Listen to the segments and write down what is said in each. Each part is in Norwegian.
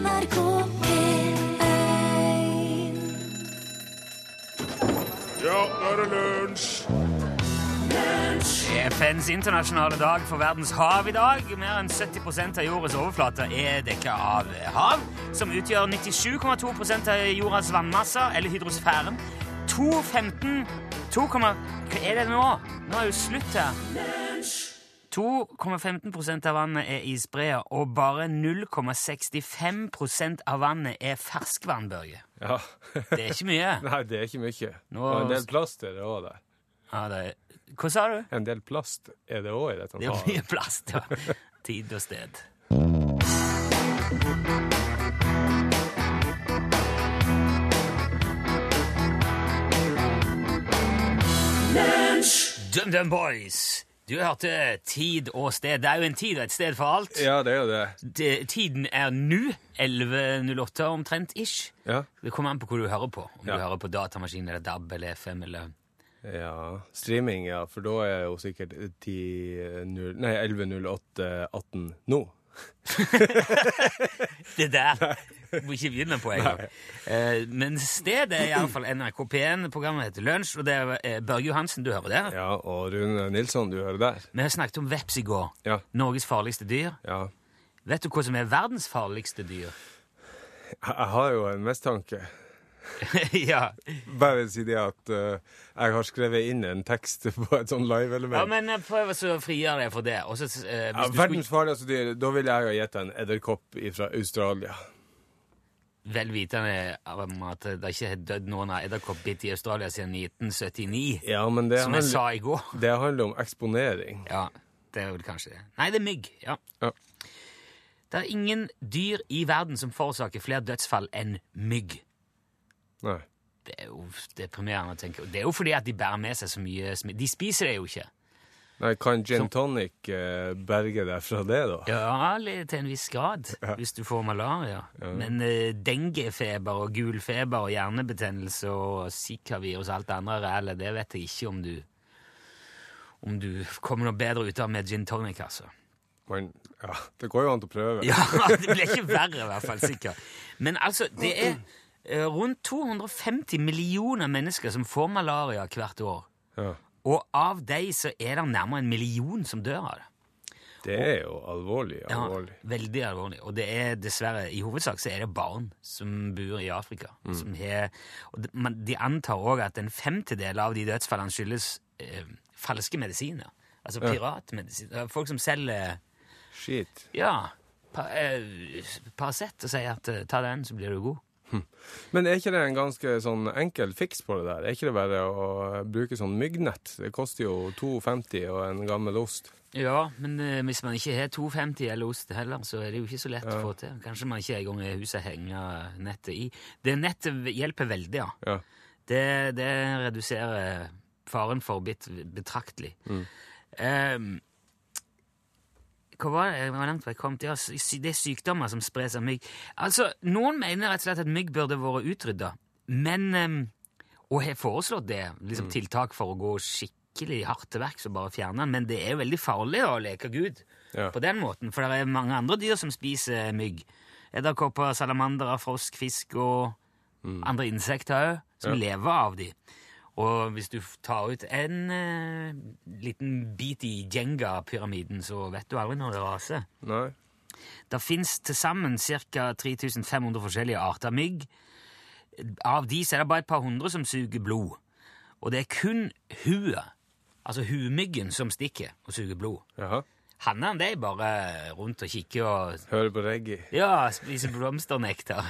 NRK P1 Ja, nå er det lunsj! FNs internasjonale dag for verdens hav i dag. Mer enn 70% av jordas overflate er dekka av hav, som utgjør 97,2% av jordas vannmasse, eller hydrosfæren. 2,15 2, Hva er det nå? Nå er jo slutt her. 2,15% av vannet er isbreer, og bare 0,65% av vannet er ferskvann, Børge. Ja. Det er ikke mye. Nei, det er ikke mye. Nå- Og en del plast er det òg der. Ja, det er... Hva sa du? En del plast er det òg i dette Det er mye plast, ja. tid og sted. DumDum Boys. Du hørte Tid og sted. Det er jo en tid og et sted for alt. Ja, det er jo det. Det, tiden er nå. 11.08 omtrent ish. Ja. Det kommer an på hvor du hører på. Om Ja. du hører på datamaskin eller DAB eller FM eller ja. Streaming, ja. For da er jo sikkert 10, 0, nei, 11.08 18 nå. Det der må ikke begynne på engang. Eh, men stedet er iallfall NRK P1. Programmet heter Lunsj, og det er eh, Børge Johansen du hører der. Ja, og Rune Nilsson, du hører der. Vi har snakket om veps i går. Ja. Norges farligste dyr. Ja. Vet du hva som er verdens farligste dyr? Jeg jeg har jo en mistanke. ja. Bare si det at uh, jeg har skrevet inn en tekst på et sånn live-element. Ja, men eh, prøv å frigjøre deg for det. Også, uh, eh, Ja, verdens skulle farligste dyr, da ville jeg ha gitt en edderkopp fra Australia. vel vitende om at det ikke har dødd noen av edderkoppbitt i Australia siden 1979, Ja, men det som jeg sa i går. det handler om eksponering. Ja, det er vel kanskje det. Nei, det er mygg. ja. Ja. Det er ingen dyr i verden som forårsaker flere dødsfall enn mygg. Nei. Det er jo deprimerende å tenke. Det er jo fordi at de bærer med seg så mye smitte. De spiser det jo ikke. Nei, kan gin tonic eh, berge deg fra det, da? Ja, til en viss grad, hvis du får malaria. Men eh, dengefeber og gulfeber og hjernebetennelse og zika-virus og alt det andre rælet, det vet jeg ikke om du om du kommer noe bedre ut av med gin tonic, altså. Men, ja, det går jo an å prøve. Ja, det blir ikke verre, i hvert fall, sikkert. Men altså, det er rundt 250 millioner mennesker som får malaria hvert år. Ja. Og av dem så er det nærmere en million som dør av det. Det er jo alvorlig. alvorlig. Ja, veldig alvorlig. Og det er dessverre, i hovedsak så er det barn som bor i Afrika. Som har, og de, man, de antar òg at en femtedel av de dødsfallene skyldes eh, falske medisiner. Altså piratmedisiner. Folk som selger Skit. ja, pa, eh, Paracet og sier at eh, ta den, så blir du god. Men er ikke det en ganske sånn enkel fiks på det der? Er ikke det bare å bruke sånn myggnett? Det koster jo 2,50 og en gammel ost. Ja, men eh, hvis man ikke har 2,50 eller ost heller, så er det jo ikke så lett å få til. Kanskje man ikke engang har huset henger nettet i. Det nettet hjelper veldig, ja. Ja. Det, det reduserer faren for bitt betraktelig. Ehm, hva var det? jeg var kommet? Ja, sy- det er sykdommer som spres av mygg. Altså, Noen mener rett og slett at mygg burde vært utrydda, men um, Og har foreslått det, liksom tiltak for å gå skikkelig hardt til verks og bare fjerne den, men det er jo veldig farlig å leke Gud Ja. på den måten, for det er mange andre dyr som spiser mygg. Edderkopper, salamandere, frosk, fisk og andre insekter òg, som Ja. lever av de. Og hvis du tar ut en eh, liten bit i Jenga-pyramiden, så vet du aldri når det raser. Nei? Det fins til sammen ca. 3500 forskjellige arter mygg. Av de er det bare et par hundre som suger blod. Og det er kun huet, altså huemyggen, som stikker og suger blod. Jaha. Hannene er bare rundt og kikker og Hører på reggae. ja, spiser blomsternektar.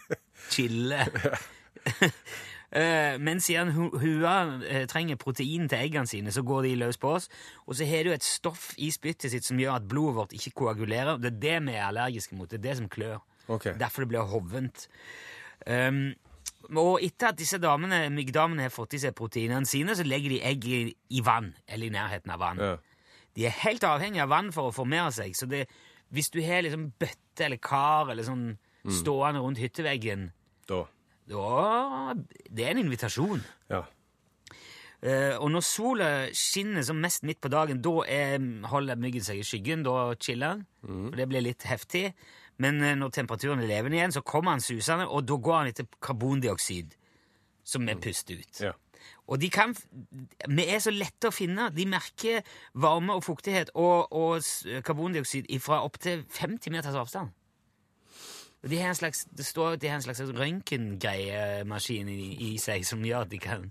Chille. Eh, Men siden hu- hua eh, trenger protein til eggene sine, så går de løs på oss. Og så har du et stoff i spyttet sitt som gjør at blodet vårt ikke koagulerer. Det er det vi er allergiske mot. Det er det som klør. Okay. Derfor det blir hovent. Um, og etter at disse damene, myggdamene har fått i seg proteinene sine, så legger de egg i, i vann, eller i nærheten av vann. Ja. De er helt avhengig av vann for å formere seg, så det, hvis du har liksom bøtte eller kar eller sånn stående rundt hytteveggen, Da. Da Det er en invitasjon. Ja. Eh, og når sola skinner som mest midt på dagen, da er, holder myggen seg i skyggen. Da chiller den, for det blir litt heftig. Men eh, når temperaturen er levende igjen, så kommer han susende, og da går han etter karbondioksid, som vi puster ut. Ja. Og de kan Vi er så lette å finne. De merker varme og fuktighet og, og karbondioksid fra opptil 50 meters avstand. De har en slags, det står at de har en slags røntgengreiemaskin i, i seg som gjør at de kan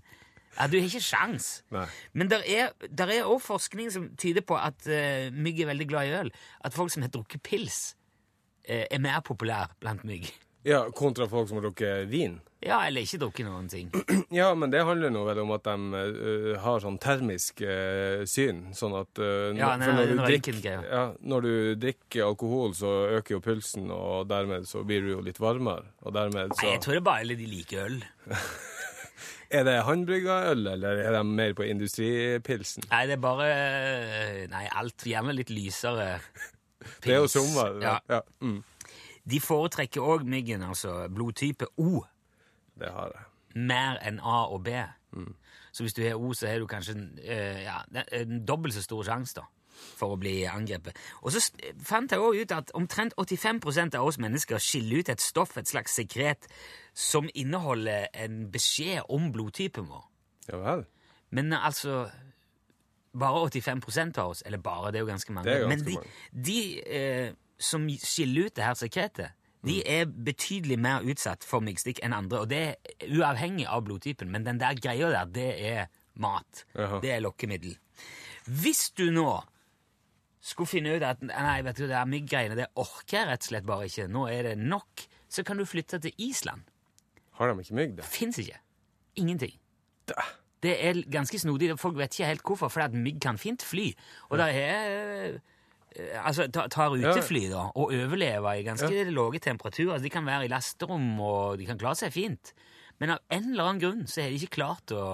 ja, Du har ikke sjans. Nei. Men der er, der er også forskning som tyder på at uh, mygg er veldig glad i øl. At folk som har drukket pils, uh, er mer populær blant mygg. Ja, kontra folk som har drukket vin. Ja, eller ikke drukket noen ting. Ja, men det handler nå vel om at de uh, har sånn termisk uh, syn. Sånn at uh, Ja, nei, når du drikker, ja, når du drikker alkohol, så øker jo pulsen, og dermed så blir du jo litt varmere. Og dermed Nei, så jeg tror det bare de liker øl. Er det håndbrygga øl, eller er de mer på industripilsen? Nei, det er bare Nei, alt. Gjerne litt lysere. pils. Det er jo sommer. Ja. Ja. Mm, De foretrekker òg myggen, altså blodtype O, det har jeg. mer enn A og B. Så hvis du har O, så har du kanskje eh, ja, en dobbelt så stor sjanse da, for å bli angrepet. Og så fant jeg òg ut at omtrent 85% av oss mennesker skiller ut et stoff, et slags sekret, som inneholder en beskjed om blodtypen vår. Ja vel. Men altså Bare 85% av oss, eller bare, det er jo ganske mange. Det er ganske Men de, mange. de eh, som skiller ut det her sekretet, de Mm. er betydelig mer utsatt for myggstikk enn andre, og det er uavhengig av blodtypen. Men den der greia der, det er mat. Aha. Det er lokkemiddel. Hvis du nå skulle finne ut at nei, vet du, det er mygggreiene det orker jeg rett og slett bare ikke, nå er det nok, så kan du flytte til Island. Har de ikke mygg, det? Fins ikke. Ingenting. Da. Det er ganske snodig. Folk vet ikke helt hvorfor, for at mygg kan fint fly. Og det er eh, Altså, tar utefly, da, og overlever i ganske lave temperaturer. Altså, de kan være i lasterom, og de kan klare seg fint. Men av en eller annen grunn så har de ikke klart å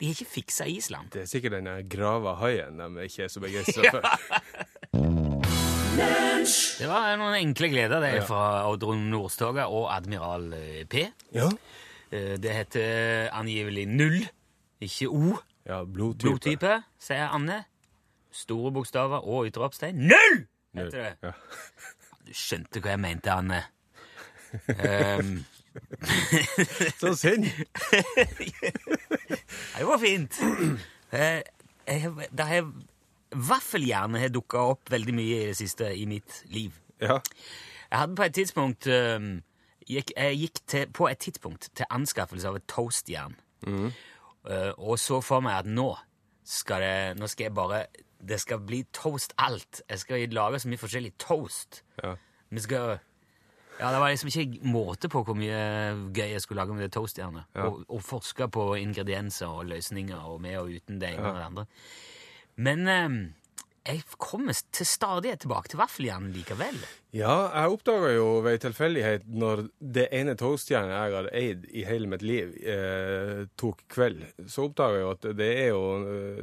De har ikke fiksa Island. Det er sikkert den grava haien de ikke er så begeistra for. Det var noen enkle gleder, det, fra Oddrun Nordstoga og Admiral eh, P. Ja. Eh, Det heter angivelig null, ikke O. Ja, blodtype. Blodtype, sier Anne. Store bokstaver og utropstegn. Null! heter det. Ja. Du skjønte hva jeg mente, Anne. Um. Så synd! det var fint. Eh, Det har Vaffelhjerne har dukka opp veldig mye i det siste i mitt liv. Ja. Jeg hadde på et tidspunkt ehm, gikk, Jeg gikk til, på et tidspunkt til anskaffelse av et toastjern. Eh, og så for meg at nå skal det Nå skal jeg bare Det skal bli toast alt. Jeg skal lage så mye forskjellig toast. ja. Vi skal Ja, det var liksom ikke måte på hvor mye gøy jeg skulle lage med det toastjernet. Ja. Og, og forske på ingredienser og løsninger og med og uten det ene og det andre. Men eh, jeg kommer til stadighet tilbake til vaffeljernet likevel. Ja, jeg oppdaga jo ved tilfeldighet når det ene toastjernet jeg har eid i hele mitt liv, eh, tok kveld, så oppdaga jeg jo at det er jo,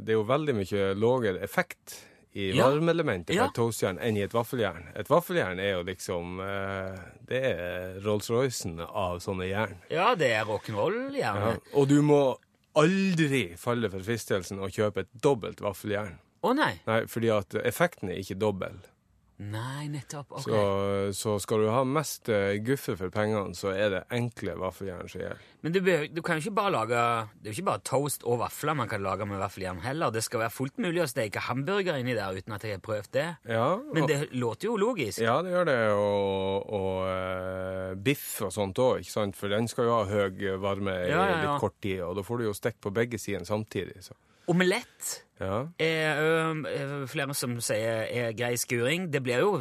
det er jo veldig mye lavere effekt i Ja. varmeelementet på Ja. et toastjern enn i et vaffeljern. Et vaffeljern er jo liksom eh, Det er Rolls-Roycen av sånne jern. Ja, det er rock'n'roll, Ja. Og du må aldri falle for fristelsen å kjøpe et dobbelt vaffeljern. Å nei. Nei, fordi at effekten er ikke dobbel. Nei, nettopp. Ok. Så, så skal du ha mest eh, guffe for pengene, så er det enkle vaffeljern som gjelder. Men du, du kan jo ikke bare lage Det er jo ikke bare toast og vafler man kan lage med vaffeljern heller. Det skal være fullt mulig å steke hamburger inni der uten at jeg har prøvd det. Ja, Men det låter jo logisk. ja, det gjør det. Og, og uh, biff og sånt òg, ikke sant? For den skal jo ha høy varme i ja, ja. litt kort tid, og da får du jo stekt på begge sider samtidig. Så. Omelett Ja. er ø, ø, flere som sier er grei skuring. Det blir jo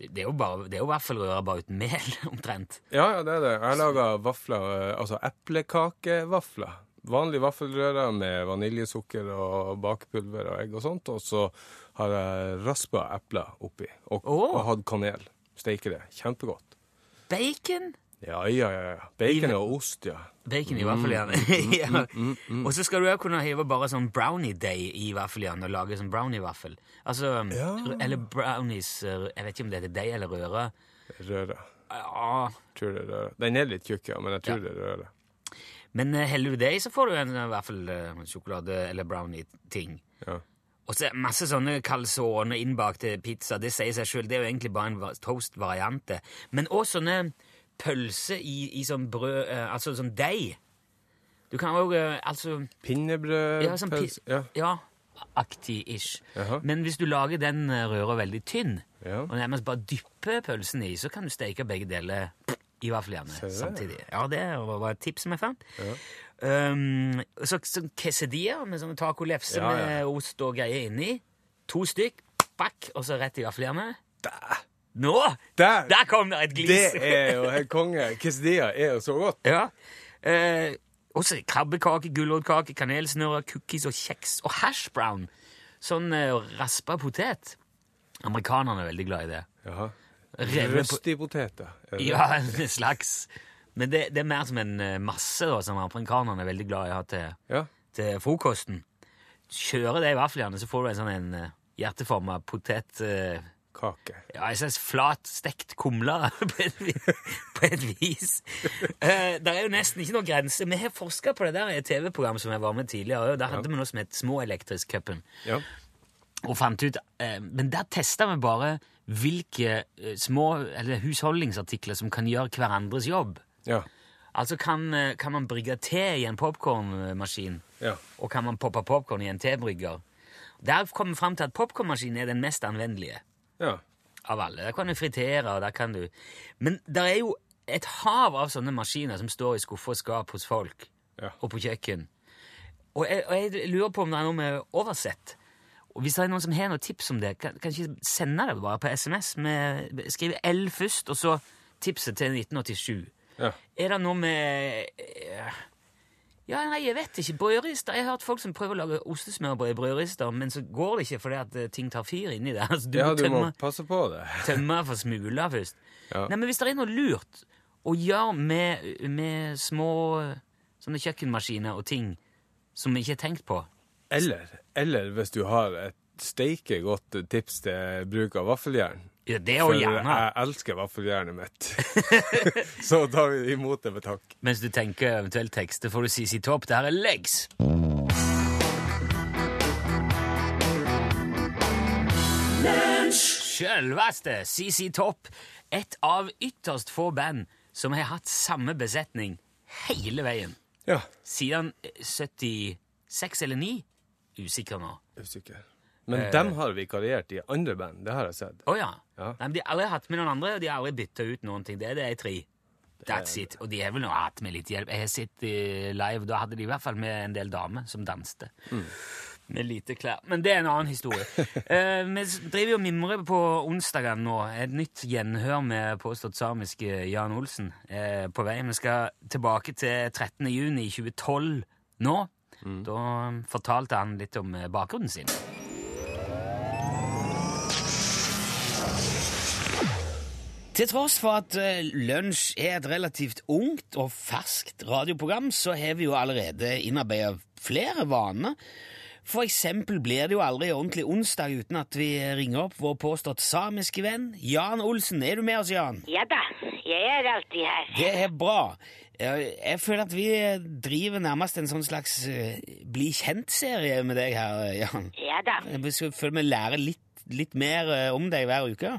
det er jo, bare, det er jo vaffelrøre bare uten mel, omtrent. ja, ja, det er det. Jeg lager vafler, eh, altså eplekakevafler. Vanlig vaffelrøre med vaniljesukker og bakepulver og egg og sånt, og så har jeg raspa epler oppi, og, oh. og hatt kanel. Steiker det. Kjempegodt. Bacon. Ja, ja, ja. Bacon og ost, ja. Bacon Mm, i vaffeljernet. ja. Og så skal du òg kunne hive bare sånn brownie day i vaffeljern og lage sånn brownie-vaffel. Altså, Ja. Eller brownies eh, Jeg vet ikke om det heter deig eller røre. Røre. Ja, Tror det er røre. Den er litt tjukk, ja, men jeg tror Ja. det er røre. Men eh, heller du det i, så får du en eh, vaffelsjokolade- eller brownie-ting. Ja. Og så er masse sånne calzone innbakte pizza. Det sier seg sjøl. Det er jo egentlig bare en toast-variant. Men òg sånne pølser i, i sånn brød eh, Altså sånn deig. Du kan òg Altså Pinnebrød Ja, sånn pi- ja. ja aktig-ish. Jaha. Men hvis du lager den eh, røra veldig tynn, Ja. og nærmest bare dypper pølsen i, så kan du steke begge deler i vaffeljernet Ser samtidig. Ja, det var var et tips som jeg fant. Um, så, sånn quesadilla med sånne tacolefser Ja, ja. med ost og greier inni. To stykk, bakk, og så rett i vaffeljernet. Nå! Der! Der kom det et glis! Det er jo helt konge. Quesadilla er jo så godt. Ja. Eh, også krabbekake, gulrotkake, kanelsnurrer, cookies og kjeks. Og hash brown. Sånn eh, raspa potet. Amerikanerne er veldig glad i det. Jaha. Røstig potet, det? Ja, en slags. Men det, det er mer som en eh, masse da, som amerikanerne er veldig glad i å ha til, Ja. til frokosten. Kjører det i vaffeljernet, så får du en sånn en eh, hjerteforma potet... eh, Kake. ja, en slags flat, stekt kumle på, på et vis. Uh, det er jo nesten ikke noen grense. Vi har forska på det der i et TV-program som jeg var med tidligere. Der hadde vi noe som het Småelektrisk-cupen. Ja. Og fant ut, uh, Men der testa vi bare hvilke uh, små eller husholdningsartikler som kan gjøre hverandres jobb. Ja. Altså kan, eh, kan man brygge te i en popkornmaskin, Ja. og kan man poppe popkorn i en tebrygger. Der kom vi fram til at popkornmaskinen er den mest anvendelige ja. av alle. Der kan du fritere, og der kan du Men der er jo et hav av sånne maskiner som står i skuffer og skap hos folk, Ja. og på kjøkken. Og jeg, og jeg lurer på om det er noe med oversett. Og hvis det er noen som har noen tips om det, kan, kan ikke sende det bare på SMS. Med, skriv L først, og så tipset til 1987. ja. Er det noe med eh, Ja, nei, jeg vet ikke. Brødrister. Jeg har hørt folk som prøver å lage ostesmørbrød i brødrister, men så går det ikke fordi at eh, ting tar fyr inni det. Altså, du ja, må du må tømme, passe på det. tømme for smuler først. Ja. Nei, men hvis det er noe lurt å gjøre med, med små eh, sånne kjøkkenmaskiner og ting som vi ikke har tenkt på Eller, eller hvis du har et steike godt tips til bruk av vaffeljern. Ja, Det er For gjerne. jeg elsker vaffeljernet mitt. Så tar vi imot det med takk. Mens du tenker eventuelt tekster, får du sitt topp. Det her er Legs. Sjølveste CC Topp. Et av ytterst få band som har hatt samme besetning hele veien. Ja, Siden eh, 76 eller 9? Usikker nå. usikker. Men Eh. dem har vikariert i andre band, det har jeg sett. Å ja. Ja. Nei, men De har aldri hatt med noen andre, og de har aldri bytta ut noen ting. Det er de tre. That's it. Og de har vel nå hatt med litt hjelp. Jeg har sett eh, live, da hadde de i hvert fall med en del damer som danste. Med lite klær. Men det er en annen historie. Eh, vi driver og mimrer på onsdagen nå. Et nytt gjenhør med påstått samiske Jan Olsen eh, på vei. Vi skal tilbake til 13. juni 2012 nå. Da fortalte han litt om eh, bakgrunnen sin. Til tross for at eh, Lunsj er et relativt ungt og ferskt radioprogram, så har vi jo allerede innarbeidet flere vaner. For eksempel blir det jo aldri ordentlig onsdag uten at vi ringer opp vår påstått samiske venn Jan Olsen. Er du med oss, Jan? Ja da, jeg er alltid her. Det er bra. Jeg jeg føler at vi driver nærmest en sånn slags eh, bli kjent-serie med deg her, Jan. Ja da, Jeg føler vi lærer litt, litt mer eh, om deg hver uke.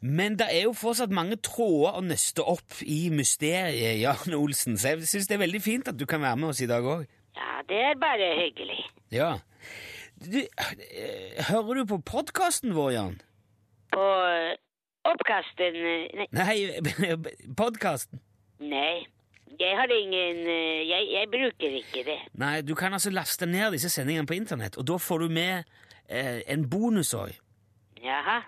Men det er jo fortsatt mange tråder å nøste opp i mysteriet Jan Olsen, så jeg syns det er veldig fint at du kan være med oss i dag òg. Ja, det er bare hyggelig. Ja. Du, hører du på podkasten vår, Jan? På eh, oppkasten eh, Nei, Nei, podkasten. nei. Jeg har ingen eh, jeg, jeg bruker ikke det. Nei, du kan altså laste ned disse sendingene på internett, og da får du med eh, en bonus òg. Jaha.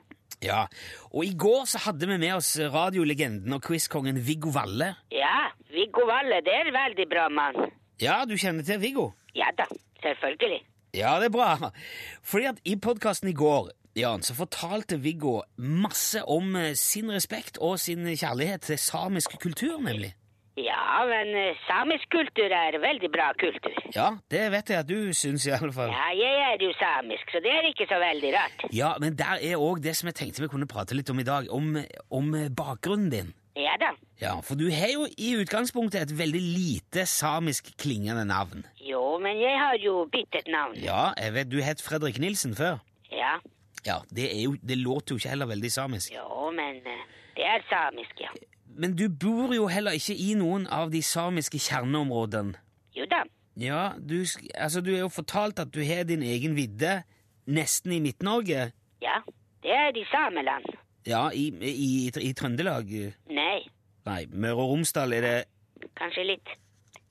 Ja. Og i går så hadde vi med oss radiolegenden og quizkongen Viggo Valle. Ja, Viggo Valle, det er en veldig bra mann. Ja, du kjenner til Viggo? Ja da, selvfølgelig. Ja, det er bra. Fordi at i podkasten i går Jan, så fortalte Viggo masse om eh, sin respekt og sin kjærlighet til samisk kultur, nemlig. Ja, men eh, samisk kultur er veldig bra kultur. Ja, det vet jeg at du syns, i alle fall. Ja, jeg er jo samisk, så det er ikke så veldig rart. Ja, men der er òg det som jeg tenkte vi kunne prate litt om i dag, om, om bakgrunnen din. Ja da. Ja, For du har jo i utgangspunktet et veldig lite samisk klingende navn. Jo, men jeg har jo byttet navn. Ja, jeg vet du het Fredrik Nilsen før. Ja. Ja, det, er jo, det låter jo ikke heller veldig samisk. Jo, men eh, det er samisk, ja. Men du bor jo heller ikke i noen av de samiske kjerneområdene. Jo da. Ja, du, altså, du er jo fortalt at du har din egen vidde nesten i Midt-Norge. Ja, det er i Sameland. Ja, i, i, i Trøndelag. Nei, Nei, Møre og Romsdal er det kanskje litt.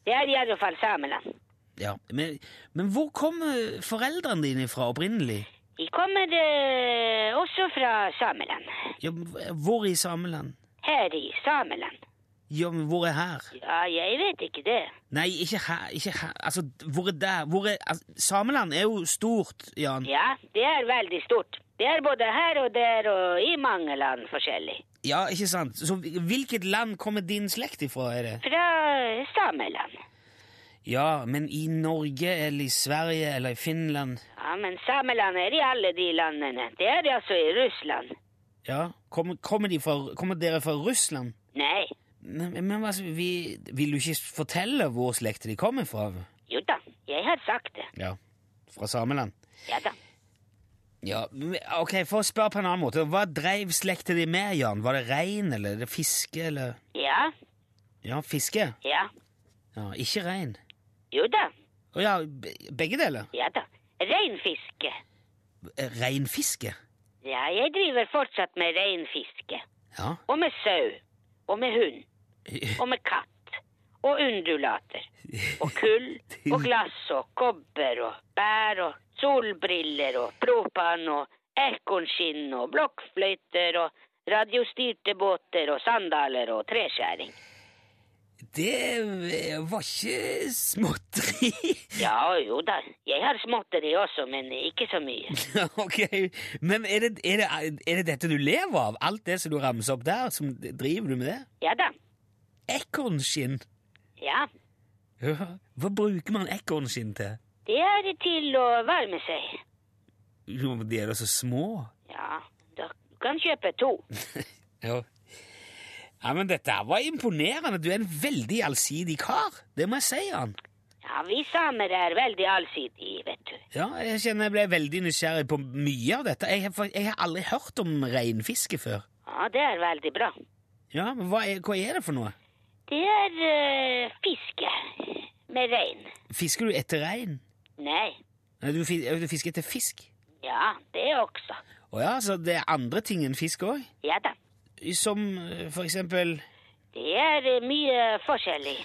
Det er i alle fall Sameland. Ja, men, men hvor kommer foreldrene dine fra opprinnelig? De kommer eh, også fra Sameland. Ja, hvor i Sameland? Her i Sameland. Ja, men hvor er her? Ja, jeg vet ikke det. Nei, ikke her. Ikke her. Altså, hvor er der? Hvor er, altså, Sameland er jo stort, Jan. Ja, det er veldig stort. Det er både her og der og i mange land forskjellig. Ja, ikke sant? Så hvilket land kommer din slekt ifra, er det? Fra Sameland. Ja, men i Norge eller i Sverige eller i Finland? Ja, men Sameland er i alle de landene. Det er altså i Russland. Ja, kommer, kommer, de fra, kommer dere fra Russland? Nei. Men, men altså, vi, vil du ikke fortelle hvor slekt de kommer fra? Jo da, jeg har sagt det. Ja, fra Sameland. Ja da. Ja, ok, For å spørre på en annen måte, hva dreiv slekta di med, Jan? Var det rein, eller det fiske, eller Ja, Ja, fiske? ja. Ja, Ikke rein? Jo da, Å ja, begge deler? ja da. Reinfiske. Reinfiske? Ja, jeg driver fortsatt med reinfiske. Ja. Og med sau. Og med hund. Og med katt. Og undulater. Og kull. Og glass og kobber og bær og solbriller og propan og ekornskinn og blokkfløyter og radiostyrte båter og sandaler og treskjæring. Det var ikke småtteri. Ja, jo da. Jeg har småtteri også, men ikke så mye. ok, Men er det, er, det, er det dette du lever av? Alt det som du ramser opp der? Som driver du med det? Ja da. Ekornskinn? Ja. Ja. Hva bruker man ekornskinn til? Det er til å varme seg. Jo, De er da så små. Ja, du kan kjøpe to. Ja. Ja, men dette var imponerende. Du er en veldig allsidig kar. Det må jeg si, Jan. Ja, vi samer er veldig allsidige, vet du. Ja, jeg kjenner jeg ble veldig nysgjerrig på mye av dette. Jeg har, jeg har aldri hørt om reinfiske før. Ja, det er veldig bra. Ja, men hva er, hva er det for noe? Det er øh, fiske med rein. Fisker du etter rein? Nei, Nei, du, du fisker etter fisk? ja, det også. Å ja, så det er andre ting enn fisk òg? Ja da. Som for eksempel Det er eh, mye forskjellig.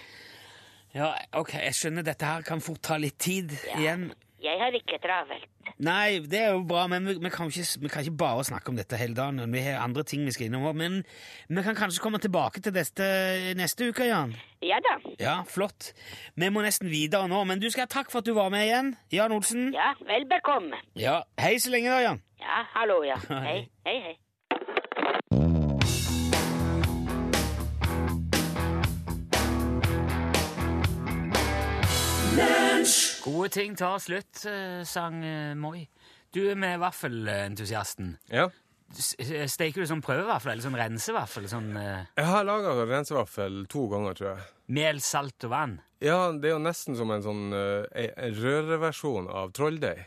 Ja, ok, jeg skjønner dette her kan fort ta litt tid igjen. Jeg har ikke travelt. Nei, det er jo bra, men vi, vi, kan ikke, vi kan ikke bare snakke om dette hele dagen. Vi har andre ting vi skal innom Men vi kan kanskje komme tilbake til dette neste uke, Jan? Ja da. Ja, flott. Vi må nesten videre nå, men du skal ha takk for at du var med igjen. Jan Olsen. Ja, vel bekomme. Ja, Hei så lenge da, Jan. Ja, hallo, ja. Hei, hei, hei. Gode ting tar slutt, eh, sang eh, Moi. Du er med vaffelentusiasten. Ja. Eh, Steker du sånn prøvevaffel, eller sånn rensevaffel? Sånn uh... Jeg har laga rensevaffel to ganger, tror jeg. mel, salt og vann? Ja, det er jo nesten som en sånn uh, en røreversjon av trolldeig.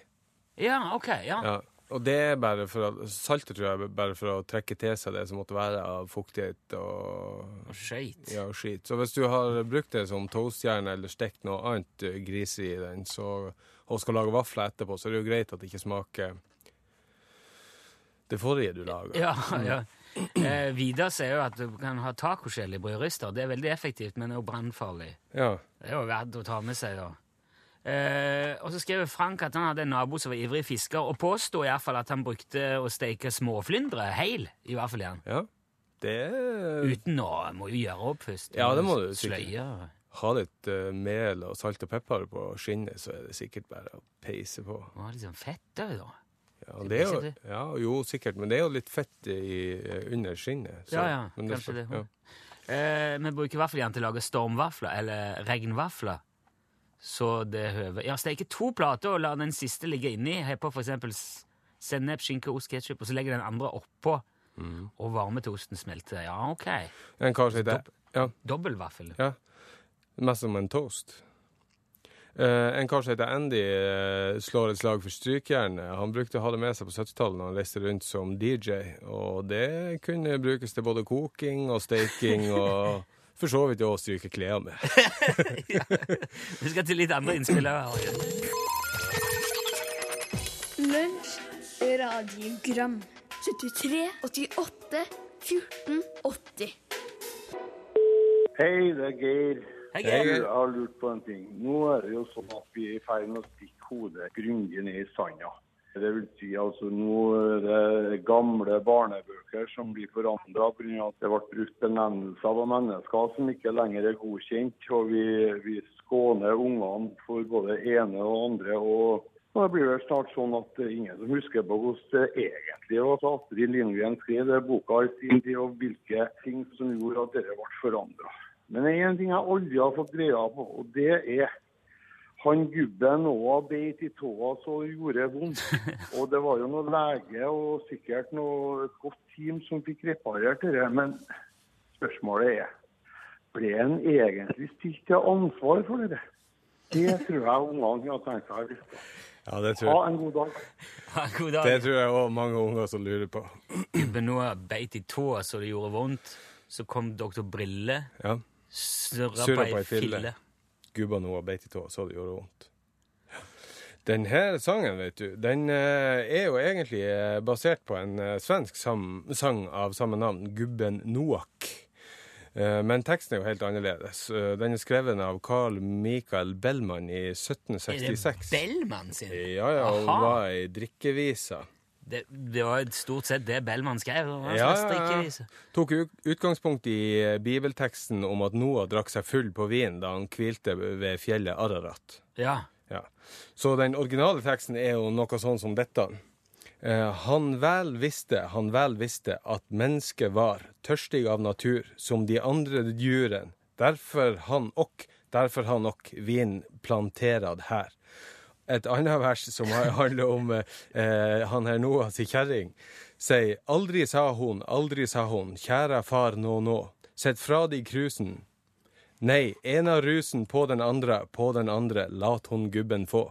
Ja, ok. ja. Ja. Og det er bare for å, saltet tror jeg bare for å trekke til seg det som måtte være av fuktighet og Og Skøyt. ja, skit. Så hvis du har brukt det som toastjern eller stekt noe annet gris i den, så, og skal lage vafler etterpå, så er det jo greit at det ikke smaker det forrige du lager. Ja, ja. Eh, Vidar sier jo at du kan ha tacoskjell i brødrister. Det er veldig effektivt, men det er jo brannfarlig. Ja. Det er jo verdt å ta med seg, da. Eh, og så skrev Frank at han hadde en nabo som var ivrig fisker, og påsto iallfall at han brukte å steke småflyndre heil i vaffeljern. ja. Det Uten å Må jo gjøre opp først. Ja, det må du sikkert. Ha litt uh, mel og salt og pepper på skinnet, så er det sikkert bare å peise på. Var litt sånn fett òg, da. Ja, det jo, ja, jo, sikkert, men det er jo litt fett i, eh, under skinnet. så- Ja, ja, kanskje det. Ja. Eh, vi bruker vaffeljern til å lage stormvafler, eller regnvafler. Så det høver. Ja, steke to plater og la den siste ligge inni. Har på eksempel sennep, skinke, ost, ketsjup, og så legger den andre oppå. Mm. Og varme til osten smelter. Ja, ok. En kar som heter Ja, Dobbeltvaffel. ja. Mest som en toast. Uh, en kar som heter Andy, uh, slår et slag for strykejernet. Han brukte å ha det med seg på 70-tallet når han reiste rundt som DJ, og det kunne brukes til både koking og steking og for så vidt å stryke klærne med. ja. Vi skal til litt andre innspill her. Lunsj, radiogram 73, 88, 14, 80 Hei, det er Geir. Hei, Geir. Jeg har lurt på en ting. Nå er det jo sånn at vi er i ferd med å stikke hodet grundig ned i sanda. Det vil si altså nå det gamle barnebøker som blir forandra pga. at det ble brukt benevnelser av mennesker som ikke lenger er godkjent. Og vi, vi skåner ungene for både ene og andre. og og det blir vel snart sånn at ingen som husker på hvordan det egentlig var at Astrid Lindgren skrev boka i sin tid, og hvilke ting som gjorde at dette ble forandra. Men det er en ting jeg aldri har fått greia på, og det er han gubben òg beit i tåa så gjorde vondt. Og det var jo noe lege og sikkert noe godt team som fikk reparert det. Men spørsmålet er ble han egentlig stilt til ansvar for det? Det tror jeg ungene har tenkt seg. Ja, det tror Ha en god dag. Ha en god dag. det tror jeg òg mange unger som lurer på. Gubben nå beit i tåa så det gjorde vondt. Så kom doktor Brille, Ja. Surra på ei fille. Gubba nå har beit i tåa, så det gjorde vondt. Den her sangen, vet du, den eh, er jo egentlig eh, basert på en eh, svensk sang av samme navn, Gubben Noak. Men teksten er jo helt annerledes. Den er skrevet av Carl Michael Bellman i Er det 1766. Bellman sin? Ja, ja, og var ei drikkevise. Det, det var stort sett det Bellman skrev. Ja, ja, ja. Tok utgangspunkt i eh, bibelteksten om at Noah drakk seg full på vin da han hvilte ved fjellet Ararat. Ja. Ja. Så den originale teksten er jo noe sånn som dette. Eh, han vel visste, han vel visste at mennesket var tørstig av natur, som de andre djuren. Derfor han okk, derfor han okk vin planterad her. Et annet vers som handler om eh, han her Noah si kjerring, sier aldri sa hun, aldri sa hun, kjære far nå nå, sett fra deg krusen, Nei, en av rusen på den andre, på den andre, lat hun gubben få.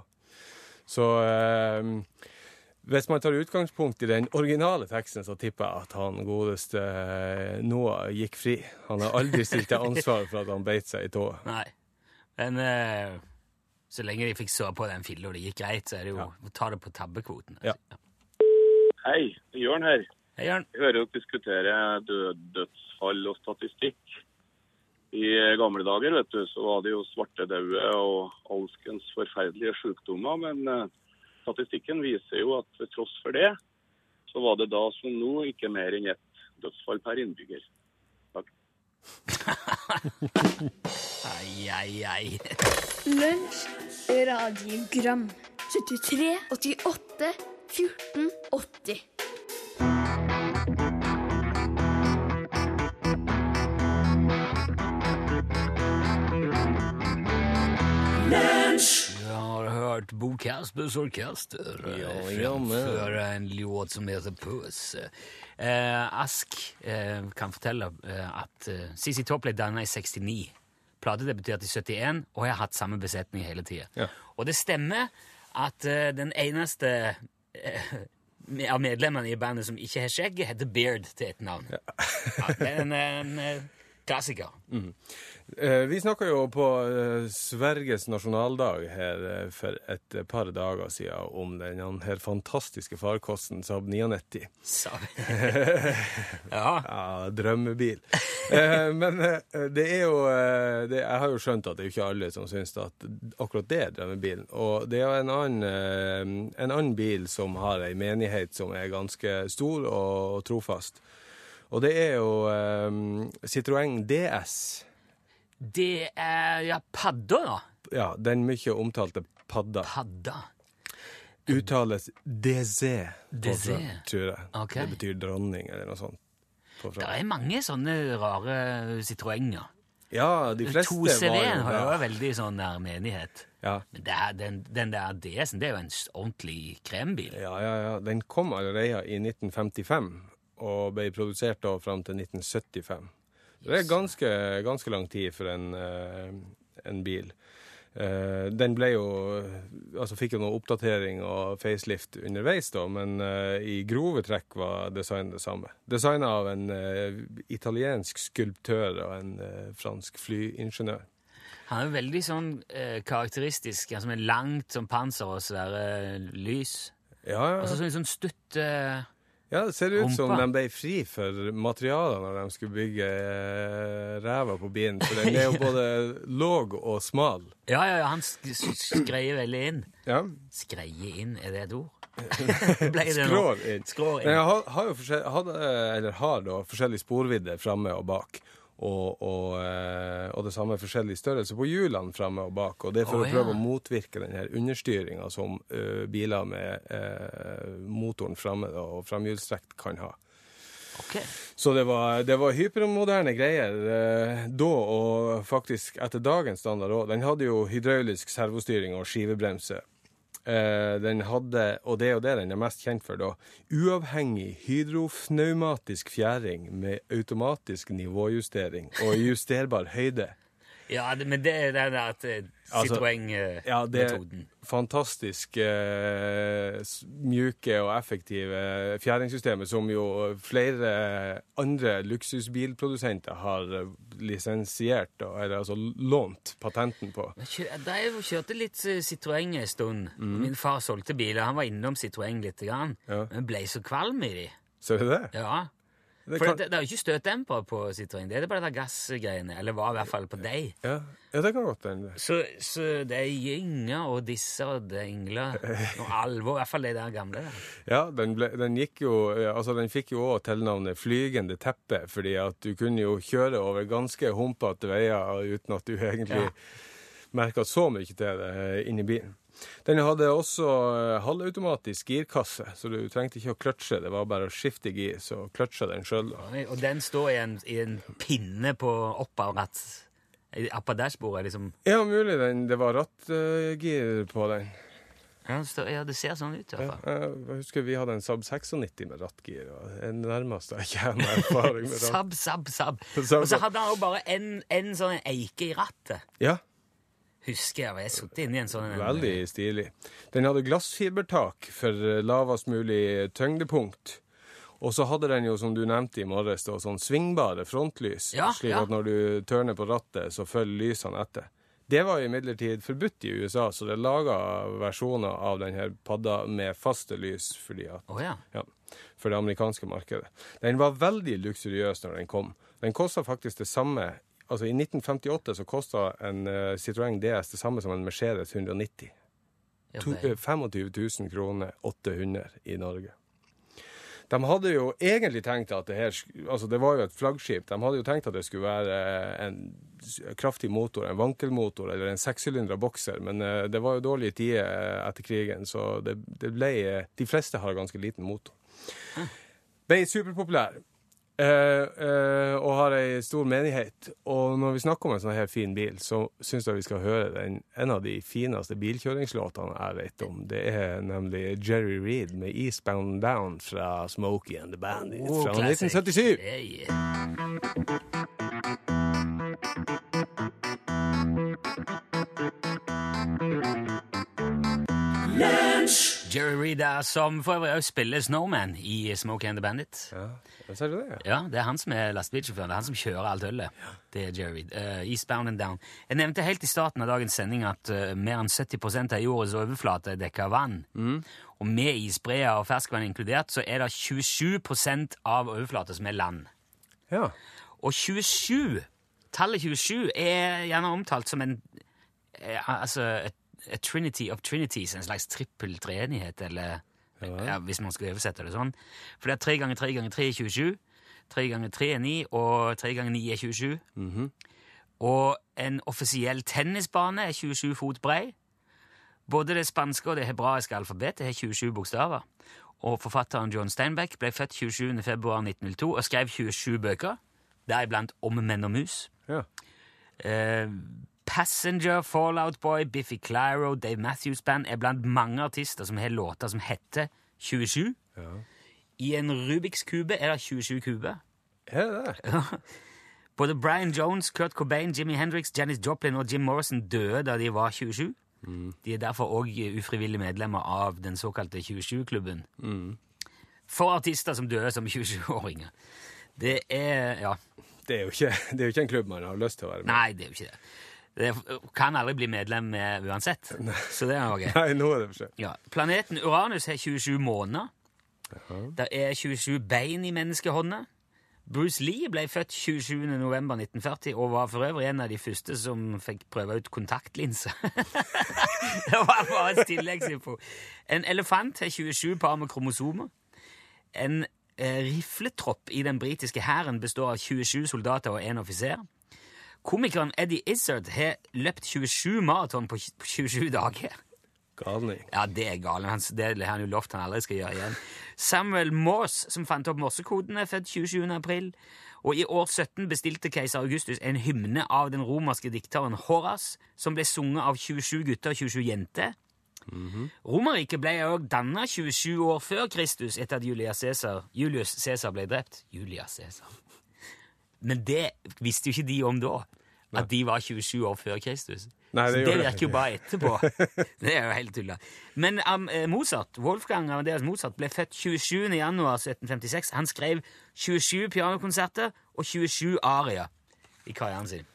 Så eh, hvis man tar utgangspunkt i den originale teksten, så tipper jeg at han godeste eh, Noah gikk fri. Han har aldri stilt til ansvar for at han beit seg i tåa. Nei. Men eh, så lenge de fikk sove på den filla og det gikk greit, så er det jo å ta det på tabbekvoten. Ja. Hei, Jørn her. Hei, Jørn. Jeg hører dere diskutere død, dødsfall og statistikk. I gamle dager vet du, så var det jo svartedaue og alskens forferdelige sykdommer. Men eh, statistikken viser jo at tross for det, så var det da som nå ikke mer enn ett dødsfall per innbygger. Ai, ai, ai. Lunsj, radiogram 73, 88, 14, 80 hørt Bo Kaspers Orkester Ja, eh, framføre en låt som heter Puss. Eh, Ask eh, kan fortelle eh, at eh, CC Top ble danna i 69. Platedebuterte i 71, og jeg har hatt samme besetning hele tida. Ja. Og det stemmer at eh, den eneste eh, av medlemmene i bandet som ikke har skjegg, heter Beard til et navn. Ja. det er en, en, klassiker. Eh, vi snakka jo på eh, Sveriges nasjonaldag her eh, for et eh, par dager siden om den her fantastiske farkosten Saab 99. Så. ja. Ja, drømmebil. Eh, men eh, det er jo eh, det, Jeg har jo skjønt at det er ikke alle som syns at akkurat det er drømmebilen. Og det er jo en annen, eh, en annen bil som har ei menighet som er ganske stor og trofast. Og det er jo eh, Citroën DS. Det er ja, padda, da. Ja, den mye omtalte padda. Padda. Uttales på tror jeg. Okay. Det betyr dronning, eller noe sånt. Det er mange sånne rare Citroënger. Ja, de fleste to CV var jo har jo veldig sånn der menighet. Ja. Men det er, den, den der DS-en, det er jo en ordentlig krembil. Ja, ja, ja. Den kom allerede i 1955 og ble produsert da fram til 1975. Det er ganske, ganske lang tid for en, eh, en bil. Eh, den ble jo Altså fikk jo noe oppdatering og facelift underveis, da, men eh, i grove trekk var designet det samme. Designa av en italiensk skulptør og en fransk flyingeniør. Han er jo veldig sånn karakteristisk, altså med langt som panser og svære lys. Ja, ja. Og så sånn, sånn stutt Ja, det ser ut som Rumpa. de ble fri for materialer når de skulle bygge eh, ræva på bilen. For den er jo både låg og smal. Ja, ja, ja, han sk sk- skreier veldig inn. Ja. Skreier inn, er det et ord? Skrår inn. Skrår inn. Men jeg har, har jo forskjell, hadde, eller har da forskjellig sporvidde framme og bak. Og, og, eh, og det samme forskjellig størrelse på hjulene framme og bak. Og det er for Å, å prøve ja. å motvirke den her understyringa som uh, biler med uh, motoren framme da, og framhjulstrekt kan ha. Okay. Så det var, det var hypermoderne greier uh, da, og faktisk etter dagens standard òg. Den hadde jo hydraulisk servostyring og skivebremse. Eh, den hadde, og det er jo det den er mest kjent for, da, uavhengig hydrofnaumatisk fjæring med automatisk nivåjustering og justerbar høyde. Ja, det, men det er den der Citroën-metoden. Altså, Citroën-metoden. Ja, det er fantastisk uh, mjuke og effektive fjæringssystemet som jo flere andre luksusbilprodusenter har eh, lisensiert, eller altså lånt patenten på. Jeg drev og kjørte litt eh, Citroën en stund. Mm. Min far solgte biler. Han var innom Citroën litt, grann, Ja. men ble så kvalm i de. Ser du det? Ja. Det kan, det, det er jo ikke støtdemper på Citroën. Det er bare de gassgreiene. Eller var i hvert fall på deg. ja, ja, det kan godt hende. Så, så det er gynger og disser og dengler og alvor. I hvert fall de der gamle. der. Ja, den, ble, den gikk jo Altså, den fikk jo òg tilnavnet Flygende teppe, fordi at du kunne jo kjøre over ganske humpete veier uten at du egentlig Ja. merka så mye til det eh, inni bilen. Den hadde også eh, halvautomatisk girkasse, så du trengte ikke å kløtsje. Det var bare å skifte gir, så kløtsja den sjøl. Og den står i en, i en pinne på opp av ratt. Oppå dashbordet, liksom. Ja, mulig den, det var rattgir på den. Ja, det, ja, ser sånn ut, i hvert fall. jeg husker vi hadde en Saab 96 med rattgir. og det nærmeste jeg kommer erfaring med ratt. Saab, Saab. Sabb, Og så hadde han jo bare en, en sånn eike i rattet. Ja, Husker jeg, jeg satt inni en sånn Veldig stilig. Den hadde glassfibertak for eh, lavest mulig tyngdepunkt. Og så hadde den jo, som du nevnte i morges, sånn svingbare frontlys. Ja, slik ja. at når du tørner på rattet, så følger lysene etter. Det var imidlertid forbudt i USA, så det laga versjoner av denne padda med faste lys fordi at, oh, ja. ja, for det amerikanske markedet. Den var veldig luksuriøs når den kom. Den kosta faktisk det samme Altså I 1958 så kosta en uh, Citroën DS det samme som en Mercedes 190. Ja, To, eh, 25 000 kroner, 800 i Norge. De hadde jo egentlig tenkt at det her Altså, det var jo et flaggskip. De hadde jo tenkt at det skulle være eh, en kraftig motor, en vankelmotor eller en sekssylindra bokser, men eh, det var jo dårlige tider etter krigen, så det, det ble De fleste har ganske liten motor. Ble superpopulær. Eh, og har ei stor menighet. Og når vi snakker om en sånn her fin bil, så syns jeg vi skal høre den, en av de fineste bilkjøringslåtene jeg vet om. Det er nemlig Jerry Reed med 'Eastbound Down' fra Smokey and the Bandit Oh, fra classic. 1977. Yeah, Jerry Reed der, som for øvrig også spiller Snowman i Smokey and the Bandit. Ja, det du det? Ja, Det er han som er lastebilsjåføren. Det er han som kjører alt ølet. Det er Jerry Reed. Uh, Eastbound and Down. Jeg nevnte helt i starten av dagens sending at uh, mer enn 70 av jordets overflate er dekka av vann. Og med isbreer og ferskvann inkludert, så er det 27% av overflata som er land. Ja. Og 27, tallet 27 er gjerne omtalt som en eh, altså et, et trinity of trinities, en slags trippel treenighet, eller ja, hvis man skal oversette det sånn. For det er tre ganger tre ganger tre er 27, Tre ganger tre er 9, og tre ganger 9 er 27. Og en offisiell tennisbane er 27 fot brei. Både det spanske og det hebraiske alfabetet har 27 bokstaver. Og forfatteren John Steinbeck ble født 27. februar 1902 og skrev 27 bøker, deriblant Om menn og mus. ja. Eh, Passenger, Fallout Boy, Biffy Clyro, Dave Matthews Band er blant mange artister som har låter som heter 27. I en Rubiks kube er det 27 kuber. Er det det? Både Brian Jones, Kurt Cobain, Jimmy Hendrix, Janis Joplin og Jim Morrison døde da de var 27. De er derfor òg ufrivillige medlemmer av den såkalte 27-klubben. For artister som døde som 27-åringer. Det er Ja. Det er, ikke, det er jo ikke en klubb man har lyst til å være med i. Nei, det er jo ikke det. Det kan aldri bli medlem med uansett. Så det er noe. Nei, nå er det for sent. Ja. Planeten Uranus har 27 måneder. Det er 27 bein i menneskehånda. Bruce Lee ble født 27. november 1940 og var for øvrig en av de første som fikk prøve ut kontaktlinser. det var bare et tilleggsinfo. En elefant har 27 par med kromosomer. En eh, rifletropp i den britiske hæren består av 27 soldater og én offiser. Komikeren Eddie Izzard har løpt 27 maraton på 27 dager. Galning. Ja, det er gale. Han, det har han jo lovt han aldri skal gjøre igjen. Samuel Morse, som fant opp morsekoden, er født 27. april. Og i år 17 bestilte keiser Augustus en hymne av den romerske dikteren Horas, som ble sunget av 27 gutter og 27 jenter. Romerriket ble òg danna 27 år før Kristus, etter at Julius Cæsar Julius Caesar ble drept. Julius Caesar. Men det visste jo ikke de om da. At de var 27 år før Kristus. Nei, det Så det virker jo bare etterpå. Det er jo helt tulla. Men um, eh, Mozart, Wolfgang Amadeus Mozart ble født 27. januar 1756. Han skrev 27 pianokonserter og 27 arier i karrieren sin.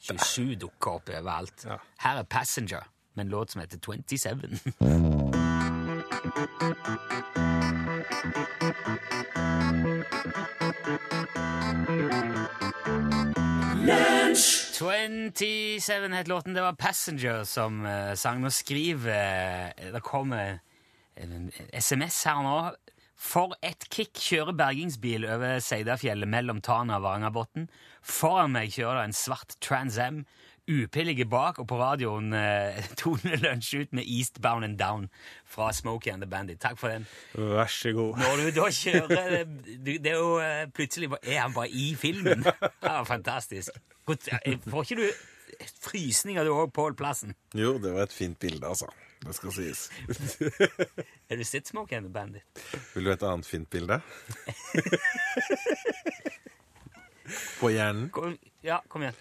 27 dukker opp overalt. Her er Passenger med en låt som heter 27. Lunch! 27 het låten. Det var Passenger som uh, sang. Nå skriver uh, Det kommer en SMS her nå. For et kick kjører bergingsbil over Seidafjellet mellom Tana og Varangerbotn. Foran meg kjører det en svart Trans Am. UP ligger bak, og på radioen eh, toner lunsj ut med Eastbound and Down fra Smokey and the Bandit. Takk for den. Vær så god. Når du da kjører du, Det er jo eh, Plutselig er han bare i filmen. Det var fantastisk. Eh, Får ikke du frysninger du òg, Pål Plassen? Jo, det var et fint bilde, altså. Det skal sies. Har du sett Smokey and the Bandit? Vil du ha et annet fint bilde? På hjernen. Kom, ja, kom igjen.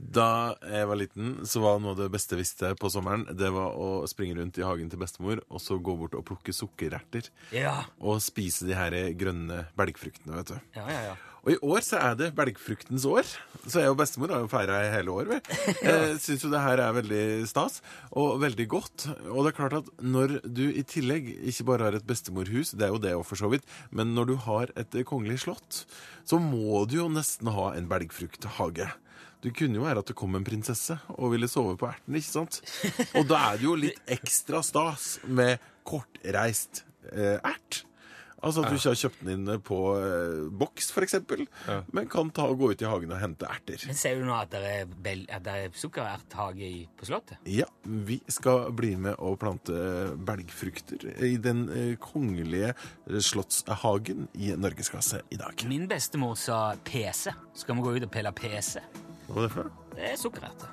Da jeg var liten, så var noe av det beste jeg visste på sommeren, det var å springe rundt i hagen til bestemor og så gå bort og plukke sukkererter. Ja, Og spise de her grønne belgfruktene, vet du. ja, ja. ja. Og i år så er det belgfruktens år. Så jeg og bestemor har jo feira i hele år. Jeg syns jo det her er veldig stas, og veldig godt. Og det er klart at når du i tillegg ikke bare har et bestemorhus, det er jo det òg for så vidt, men når du har et kongelig slott, så må du jo nesten ha en belgfrukthage. Du kunne jo være at det kom en prinsesse og ville sove på erten, ikke sant? Og da er det jo litt ekstra stas med kortreist eh, ert. Altså at du ikke har kjøpt den inn på eh, boks, f.eks., men kan ta og gå ut i hagen og hente erter. Men Ser du nå at det er, bel- at det er sukkererthage på Slottet? Ja, vi skal bli med og plante belgfrukter i den eh, kongelige eh, slottshagen i norgesklasse i dag. Min bestemor sa PC. Skal vi gå ut og pelle PC? Hva var det for? Det er sukkererte.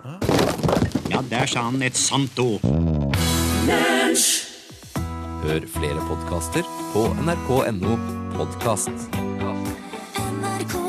Ja, der sa han et sant ord. Hør flere podkaster på nrk.no podkast. NRK